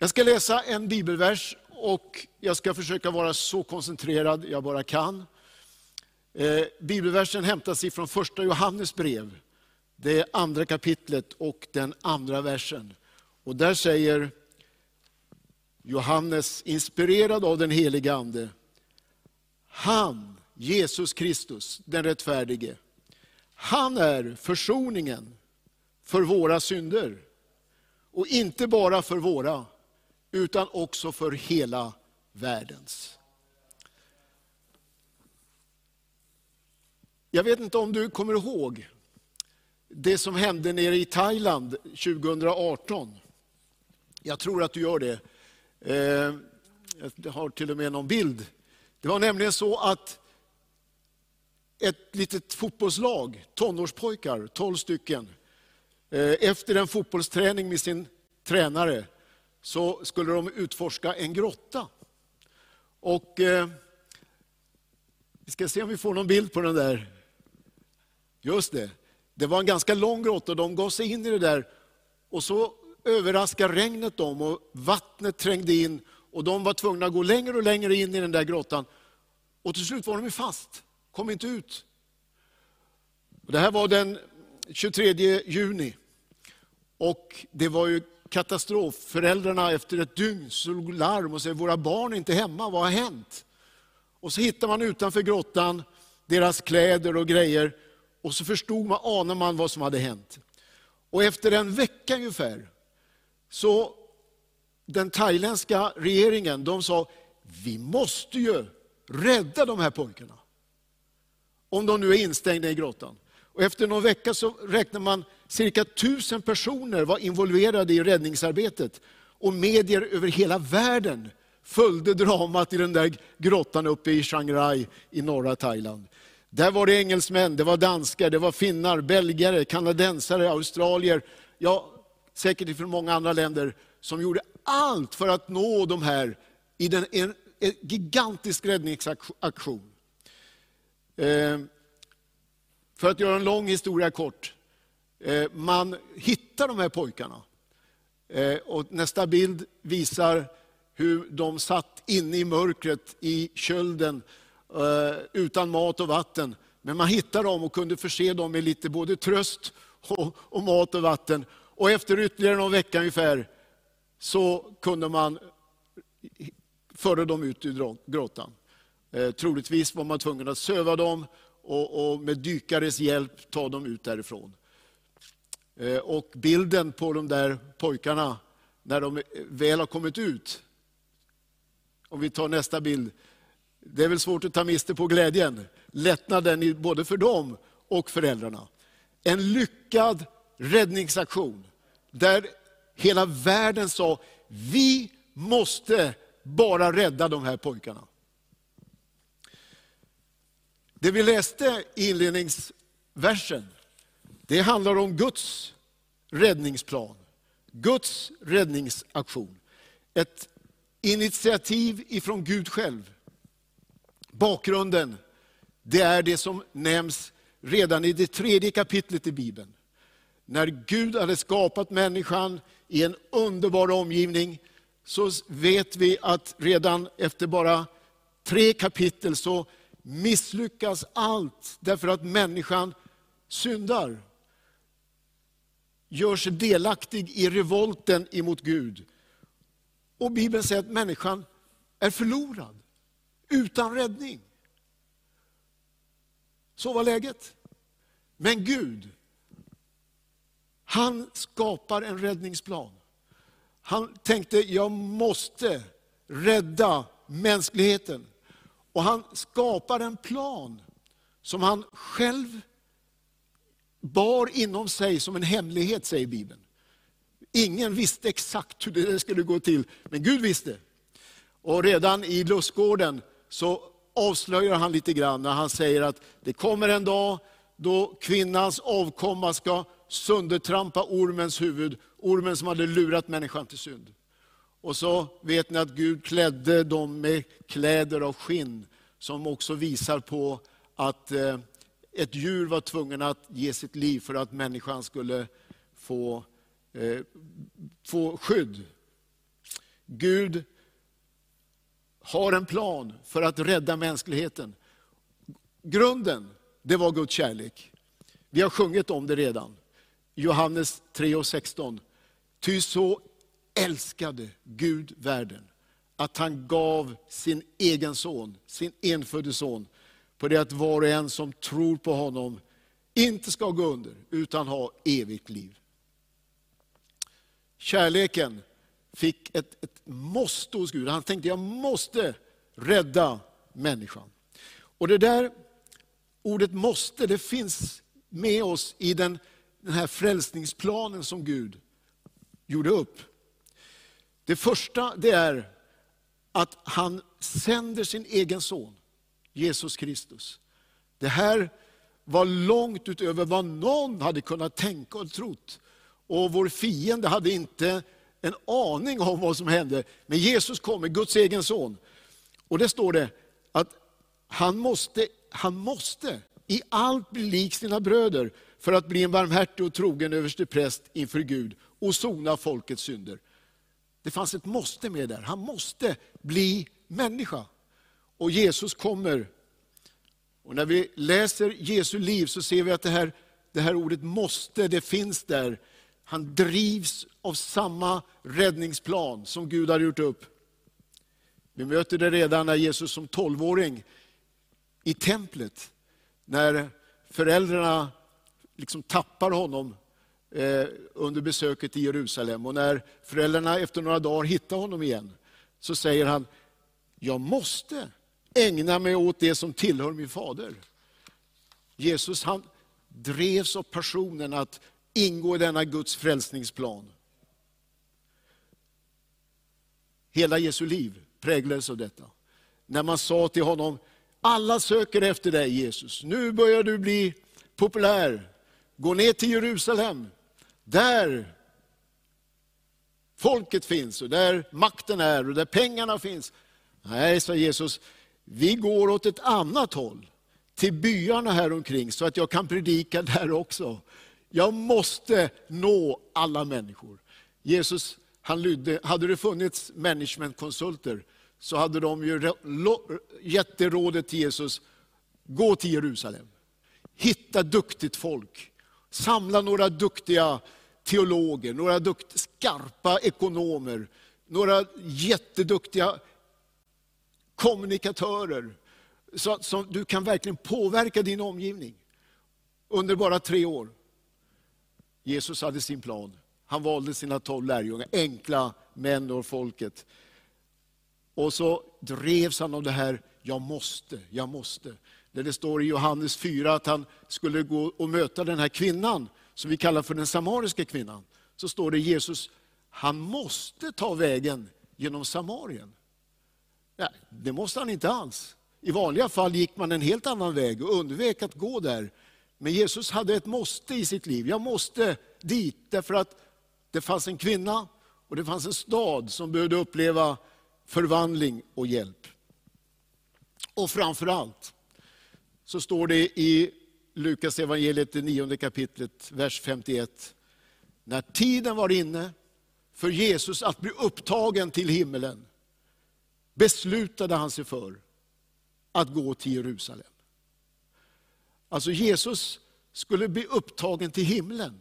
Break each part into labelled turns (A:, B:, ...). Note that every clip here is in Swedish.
A: Jag ska läsa en bibelvers och jag ska försöka vara så koncentrerad jag bara kan. Eh, bibelversen hämtas ifrån första Johannes brev, det andra kapitlet och den andra versen. Och där säger Johannes, inspirerad av den helige Ande, han, Jesus Kristus, den rättfärdige, han är försoningen för våra synder. Och inte bara för våra, utan också för hela världens. Jag vet inte om du kommer ihåg det som hände nere i Thailand 2018. Jag tror att du gör det. Eh, jag har till och med någon bild. Det var nämligen så att ett litet fotbollslag, tonårspojkar, 12 stycken, eh, efter en fotbollsträning med sin tränare, så skulle de utforska en grotta. Och eh, Vi ska se om vi får någon bild på den där. Just det. Det var en ganska lång grotta och de gav sig in i det där. Och så överraskade regnet dem och vattnet trängde in och de var tvungna att gå längre och längre in i den där grottan. Och till slut var de fast, kom inte ut. Och det här var den 23 juni. Och det var ju katastrof. Föräldrarna efter ett dygn slog larm och sa, våra barn är inte hemma, vad har hänt? Och så hittar man utanför grottan deras kläder och grejer. Och så förstod man, anade man vad som hade hänt. Och efter en vecka ungefär, så den thailändska regeringen, de sa, vi måste ju rädda de här pojkarna. Om de nu är instängda i grottan. Och efter någon vecka så räknar man cirka tusen personer var involverade i räddningsarbetet. Och medier över hela världen följde dramat i den där grottan uppe i Chiang Rai i norra Thailand. Där var det engelsmän, det var danskar, det var finnar, belgare, kanadensare, australier, ja säkert från många andra länder, som gjorde allt för att nå de här i den, en, en gigantisk räddningsaktion. Eh, för att göra en lång historia kort. Eh, man hittar de här pojkarna. Eh, och nästa bild visar hur de satt inne i mörkret, i kölden, eh, utan mat och vatten. Men man hittade dem och kunde förse dem med lite både tröst och, och mat och vatten. Och efter ytterligare någon vecka ungefär så kunde man föra dem ut ur grottan. Eh, troligtvis var man tvungen att söva dem och, och, med dykares hjälp ta dem ut därifrån. Eh, och bilden på de där pojkarna, när de väl har kommit ut, om vi tar nästa bild, det är väl svårt att ta miste på glädjen, lättnaden både för dem och föräldrarna. En lyckad räddningsaktion, där hela världen sa, vi måste bara rädda de här pojkarna. Det vi läste i inledningsversen, det handlar om Guds räddningsplan. Guds räddningsaktion. Ett initiativ ifrån Gud själv. Bakgrunden, det är det som nämns redan i det tredje kapitlet i Bibeln. När Gud hade skapat människan i en underbar omgivning, så vet vi att redan efter bara tre kapitel så misslyckas allt därför att människan syndar. Gör sig delaktig i revolten emot Gud. Och Bibeln säger att människan är förlorad, utan räddning. Så var läget. Men Gud, han skapar en räddningsplan. Han tänkte, jag måste rädda mänskligheten. Och han skapar en plan som han själv bar inom sig som en hemlighet, säger Bibeln. Ingen visste exakt hur det skulle gå till, men Gud visste. Och redan i lustgården så avslöjar han lite grann när han säger att det kommer en dag då kvinnans avkomma ska söndertrampa ormens huvud, ormen som hade lurat människan till synd. Och så vet ni att Gud klädde dem med kläder av skinn, som också visar på att eh, ett djur var tvungen att ge sitt liv för att människan skulle få, eh, få skydd. Gud har en plan för att rädda mänskligheten. Grunden, det var Guds kärlek. Vi har sjungit om det redan. Johannes 3 och 16. Ty så älskade Gud världen, att han gav sin egen son, sin enfödde son, på det att var och en som tror på honom inte ska gå under, utan ha evigt liv. Kärleken fick ett, ett måste hos Gud. Han tänkte, jag måste rädda människan. Och det där ordet måste, det finns med oss i den, den här frälsningsplanen som Gud gjorde upp. Det första det är att han sänder sin egen son, Jesus Kristus. Det här var långt utöver vad någon hade kunnat tänka och trott. Och vår fiende hade inte en aning om vad som hände. Men Jesus kommer, Guds egen son. Och det står det att han måste, han måste i allt bli lik sina bröder för att bli en barmhärtig och trogen överstepräst inför Gud och sona folkets synder. Det fanns ett måste med där. Han måste bli människa. Och Jesus kommer. Och när vi läser Jesu liv så ser vi att det här, det här ordet måste, det finns där. Han drivs av samma räddningsplan som Gud har gjort upp. Vi möter det redan när Jesus som tolvåring i templet, när föräldrarna liksom tappar honom Eh, under besöket i Jerusalem. Och när föräldrarna efter några dagar hittar honom igen, så säger han, jag måste ägna mig åt det som tillhör min fader. Jesus han drevs av passionen att ingå i denna Guds frälsningsplan. Hela Jesu liv präglades av detta. När man sa till honom, alla söker efter dig Jesus, nu börjar du bli populär. Gå ner till Jerusalem, där folket finns och där makten är och där pengarna finns. Nej, sa Jesus, vi går åt ett annat håll, till byarna här omkring så att jag kan predika där också. Jag måste nå alla människor. Jesus, han lydde, hade det funnits managementkonsulter så hade de ju gett det rådet till Jesus, gå till Jerusalem. Hitta duktigt folk. Samla några duktiga teologer, några dukt, skarpa ekonomer, några jätteduktiga kommunikatörer. Så att du kan verkligen påverka din omgivning under bara tre år. Jesus hade sin plan. Han valde sina tolv lärjungar, enkla män och folket. Och så drevs han av det här, jag måste, jag måste. Där det står i Johannes 4 att han skulle gå och möta den här kvinnan, som vi kallar för den samariska kvinnan, så står det Jesus, han måste ta vägen genom Samarien. Nej, det måste han inte alls. I vanliga fall gick man en helt annan väg och undvek att gå där. Men Jesus hade ett måste i sitt liv. Jag måste dit därför att det fanns en kvinna och det fanns en stad som behövde uppleva förvandling och hjälp. Och framför allt så står det i Lukas evangeliet, det nionde kapitlet, vers 51. När tiden var inne för Jesus att bli upptagen till himmelen, beslutade han sig för att gå till Jerusalem. Alltså Jesus skulle bli upptagen till himlen.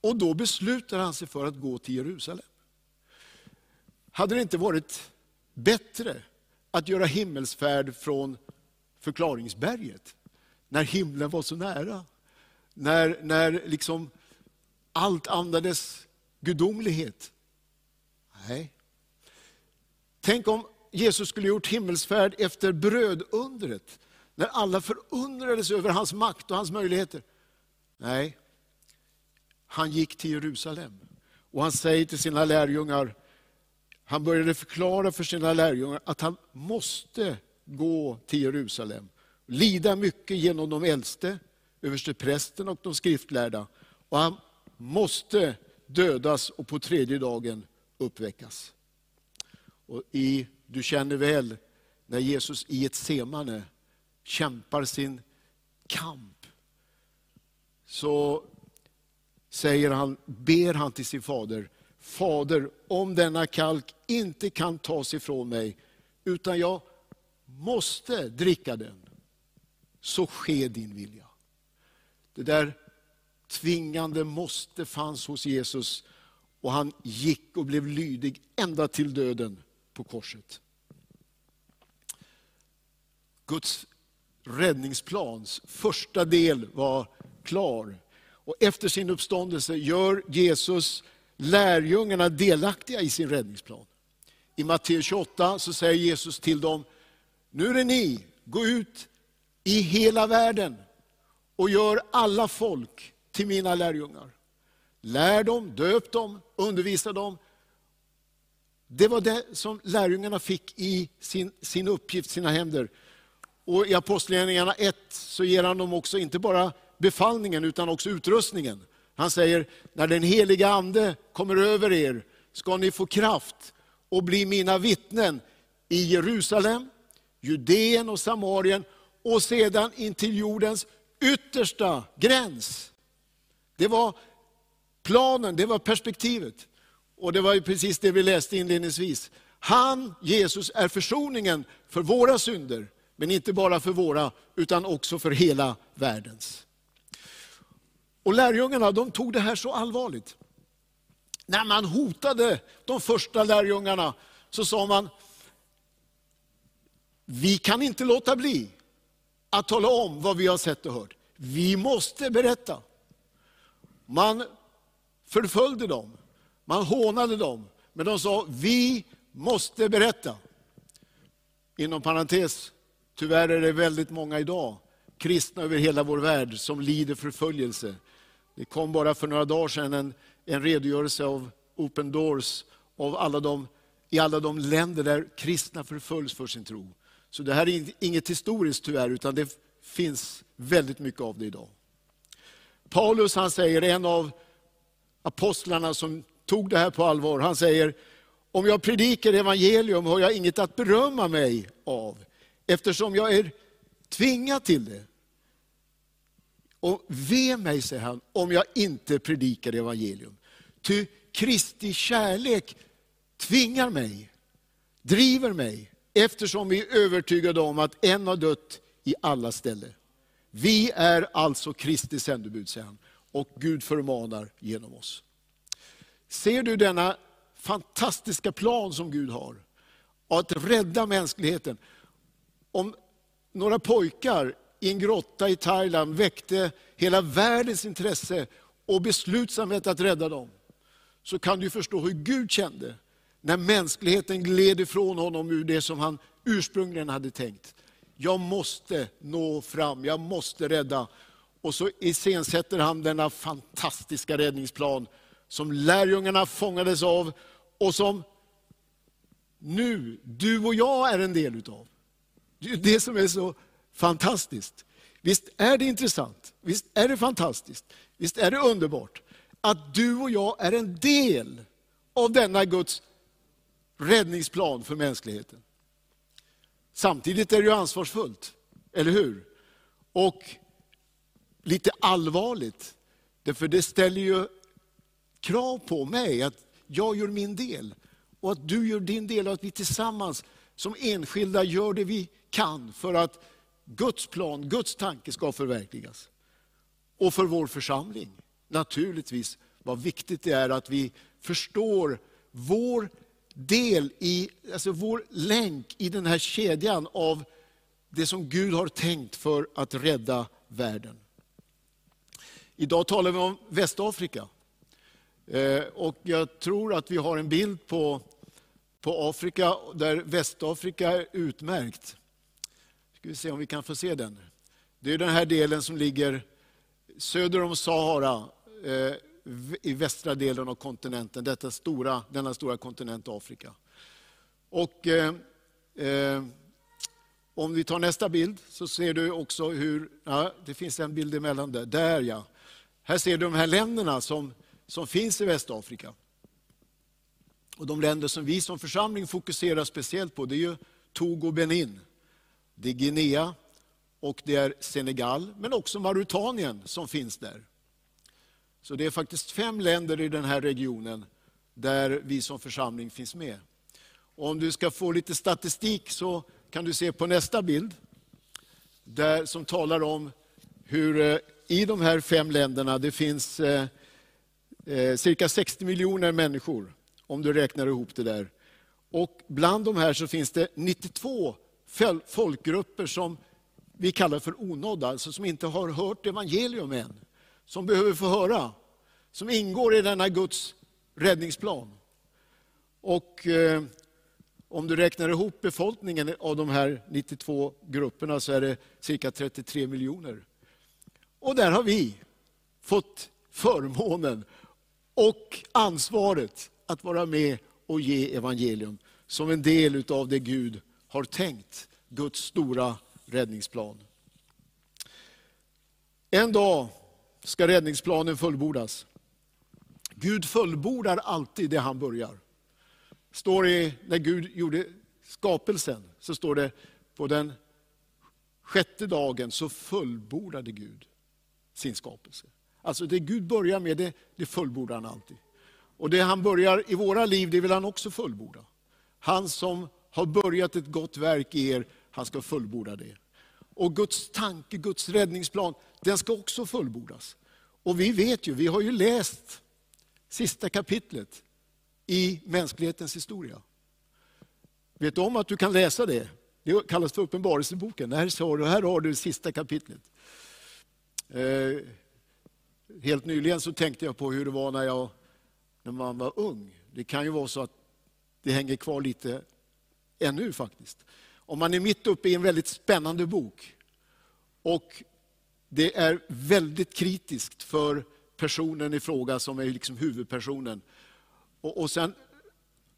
A: Och då beslutade han sig för att gå till Jerusalem. Hade det inte varit bättre att göra himmelsfärd från förklaringsberget, när himlen var så nära? När, när liksom allt andades gudomlighet? Nej. Tänk om Jesus skulle gjort himmelsfärd efter brödundret, när alla förundrades över hans makt och hans möjligheter. Nej, han gick till Jerusalem. Och han säger till sina lärjungar, han började förklara för sina lärjungar att han måste gå till Jerusalem. Lida mycket genom de äldste, översteprästen och de skriftlärda. Och han måste dödas och på tredje dagen uppväckas. Och i, du känner väl när Jesus i ett semane kämpar sin kamp. Så säger han, ber han till sin fader, Fader, om denna kalk inte kan tas ifrån mig, utan jag måste dricka den, så ske din vilja. Det där tvingande måste fanns hos Jesus och han gick och blev lydig ända till döden på korset. Guds räddningsplans första del var klar. Och efter sin uppståndelse gör Jesus lärjungarna delaktiga i sin räddningsplan. I Matteus 28 så säger Jesus till dem, nu är det ni, gå ut i hela världen och gör alla folk till mina lärjungar. Lär dem, döp dem, undervisa dem. Det var det som lärjungarna fick i sin, sin uppgift, sina händer. Och I Apostlagärningarna 1 så ger han dem också inte bara befallningen utan också utrustningen. Han säger, när den heliga ande kommer över er ska ni få kraft och bli mina vittnen i Jerusalem, Judeen och Samarien och sedan in till jordens yttersta gräns. Det var planen, det var perspektivet. Och det var ju precis det vi läste inledningsvis. Han, Jesus, är försoningen för våra synder, men inte bara för våra, utan också för hela världens. Och lärjungarna de tog det här så allvarligt. När man hotade de första lärjungarna så sa man, vi kan inte låta bli att tala om vad vi har sett och hört. Vi måste berätta. Man förföljde dem, man hånade dem, men de sa, vi måste berätta. Inom parentes, tyvärr är det väldigt många idag, kristna över hela vår värld, som lider förföljelse. Det kom bara för några dagar sedan en, en redogörelse av Open Doors av alla de, i alla de länder där kristna förföljs för sin tro. Så det här är inget historiskt tyvärr, utan det finns väldigt mycket av det idag. Paulus han säger, en av apostlarna som tog det här på allvar, han säger, om jag predikar evangelium har jag inget att berömma mig av, eftersom jag är tvingad till det. Och ve mig, säger han, om jag inte predikar evangelium. Ty Kristi kärlek tvingar mig, driver mig, eftersom vi är övertygade om att en har dött i alla ställen. Vi är alltså Kristi sändebud, säger han, och Gud förmanar genom oss. Ser du denna fantastiska plan som Gud har, att rädda mänskligheten? Om några pojkar i en grotta i Thailand väckte hela världens intresse och beslutsamhet att rädda dem, så kan du förstå hur Gud kände när mänskligheten gled ifrån honom ur det som han ursprungligen hade tänkt. Jag måste nå fram, jag måste rädda. Och så iscensätter han denna fantastiska räddningsplan som lärjungarna fångades av och som nu du och jag är en del utav. Det är det som är så fantastiskt. Visst är det intressant, visst är det fantastiskt, visst är det underbart att du och jag är en del av denna Guds räddningsplan för mänskligheten. Samtidigt är det ju ansvarsfullt, eller hur? Och lite allvarligt, därför det ställer ju krav på mig att jag gör min del och att du gör din del och att vi tillsammans som enskilda gör det vi kan för att Guds plan, Guds tanke ska förverkligas. Och för vår församling, naturligtvis, vad viktigt det är att vi förstår vår del i, alltså vår länk i den här kedjan av det som Gud har tänkt för att rädda världen. Idag talar vi om Västafrika. Eh, och jag tror att vi har en bild på, på Afrika där Västafrika är utmärkt. Ska vi se om vi kan få se den. Det är den här delen som ligger söder om Sahara, eh, i västra delen av kontinenten, detta stora, denna stora kontinent Afrika. Och, eh, eh, om vi tar nästa bild så ser du också hur, ja, det finns en bild emellan där, där ja. Här ser du de här länderna som, som finns i Västafrika. Och de länder som vi som församling fokuserar speciellt på, det är ju Togo och Benin. Det är Guinea och det är Senegal, men också Mauritanien som finns där. Så det är faktiskt fem länder i den här regionen där vi som församling finns med. Och om du ska få lite statistik så kan du se på nästa bild, där, som talar om hur eh, i de här fem länderna det finns eh, eh, cirka 60 miljoner människor, om du räknar ihop det där. Och bland de här så finns det 92 folkgrupper som vi kallar för onådda, alltså som inte har hört evangelium än. Som behöver få höra, som ingår i denna Guds räddningsplan. Och eh, om du räknar ihop befolkningen av de här 92 grupperna så är det cirka 33 miljoner. Och där har vi fått förmånen och ansvaret att vara med och ge evangelium som en del av det Gud har tänkt, Guds stora räddningsplan. En dag ska räddningsplanen fullbordas. Gud fullbordar alltid det han börjar. Står i, när Gud gjorde skapelsen, så står det på den sjätte dagen så fullbordade Gud sin skapelse. Alltså det Gud börjar med, det, det fullbordar han alltid. Och det han börjar i våra liv, det vill han också fullborda. Han som har börjat ett gott verk i er, han ska fullborda det. Och Guds tanke, Guds räddningsplan, den ska också fullbordas. Och vi vet ju, vi har ju läst sista kapitlet i mänsklighetens historia. Vet du om att du kan läsa det? Det kallas för Uppenbarelseboken. Här har du, här har du det sista kapitlet. Eh, helt nyligen så tänkte jag på hur det var när, jag, när man var ung. Det kan ju vara så att det hänger kvar lite ännu faktiskt. Om man är mitt uppe i en väldigt spännande bok och det är väldigt kritiskt för personen i fråga som är liksom huvudpersonen. Och, och sen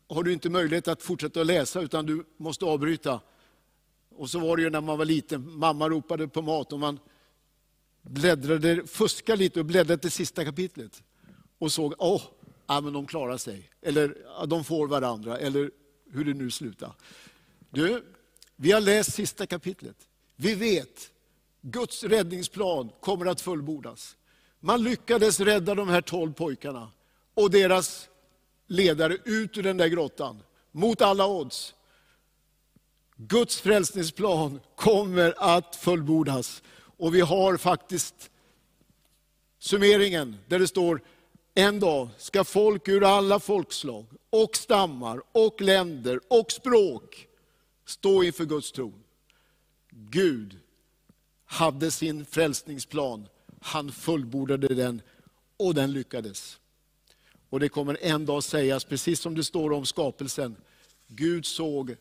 A: har du inte möjlighet att fortsätta att läsa utan du måste avbryta. Och så var det ju när man var liten, mamma ropade på mat och man bläddrade, fuskade lite och bläddrade till sista kapitlet. Och såg, åh, ja, men de klarar sig. Eller ja, de får varandra, eller hur det nu slutar. Du, vi har läst sista kapitlet. Vi vet, Guds räddningsplan kommer att fullbordas. Man lyckades rädda de här tolv pojkarna och deras ledare ut ur den där grottan, mot alla odds. Guds frälsningsplan kommer att fullbordas. Och vi har faktiskt summeringen där det står, en dag ska folk ur alla folkslag och stammar och länder och språk stå inför Guds tron. Gud hade sin frälsningsplan, han fullbordade den och den lyckades. Och det kommer en dag sägas, precis som det står om skapelsen, Gud såg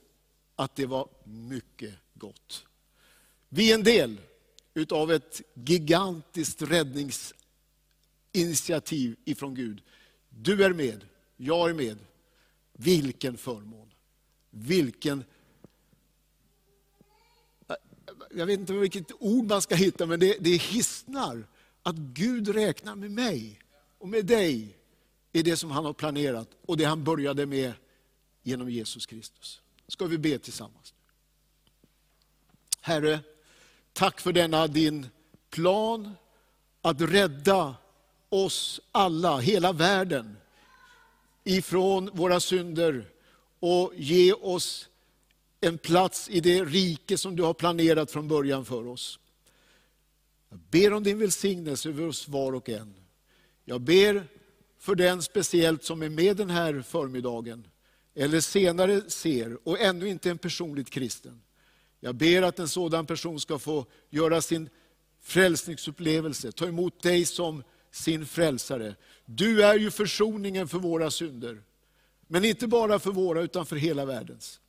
A: att det var mycket gott. Vi är en del utav ett gigantiskt räddningsinitiativ ifrån Gud. Du är med, jag är med. Vilken förmån! Vilken... Jag vet inte vilket ord man ska hitta, men det, det hisnar att Gud räknar med mig och med dig i det som han har planerat och det han började med genom Jesus Kristus. Ska vi be tillsammans? Herre, tack för denna din plan att rädda oss alla, hela världen, ifrån våra synder och ge oss en plats i det rike som du har planerat från början för oss. Jag ber om din välsignelse över oss var och en. Jag ber för den speciellt som är med den här förmiddagen, eller senare ser och ännu inte är en personligt kristen. Jag ber att en sådan person ska få göra sin frälsningsupplevelse, ta emot dig som sin frälsare. Du är ju försoningen för våra synder. Men inte bara för våra, utan för hela världens.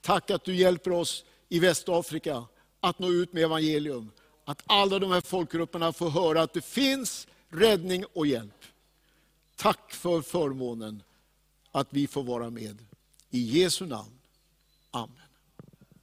A: Tack att du hjälper oss i Västafrika att nå ut med evangelium. Att alla de här folkgrupperna får höra att det finns räddning och hjälp. Tack för förmånen att vi får vara med. I Jesu namn. Amen.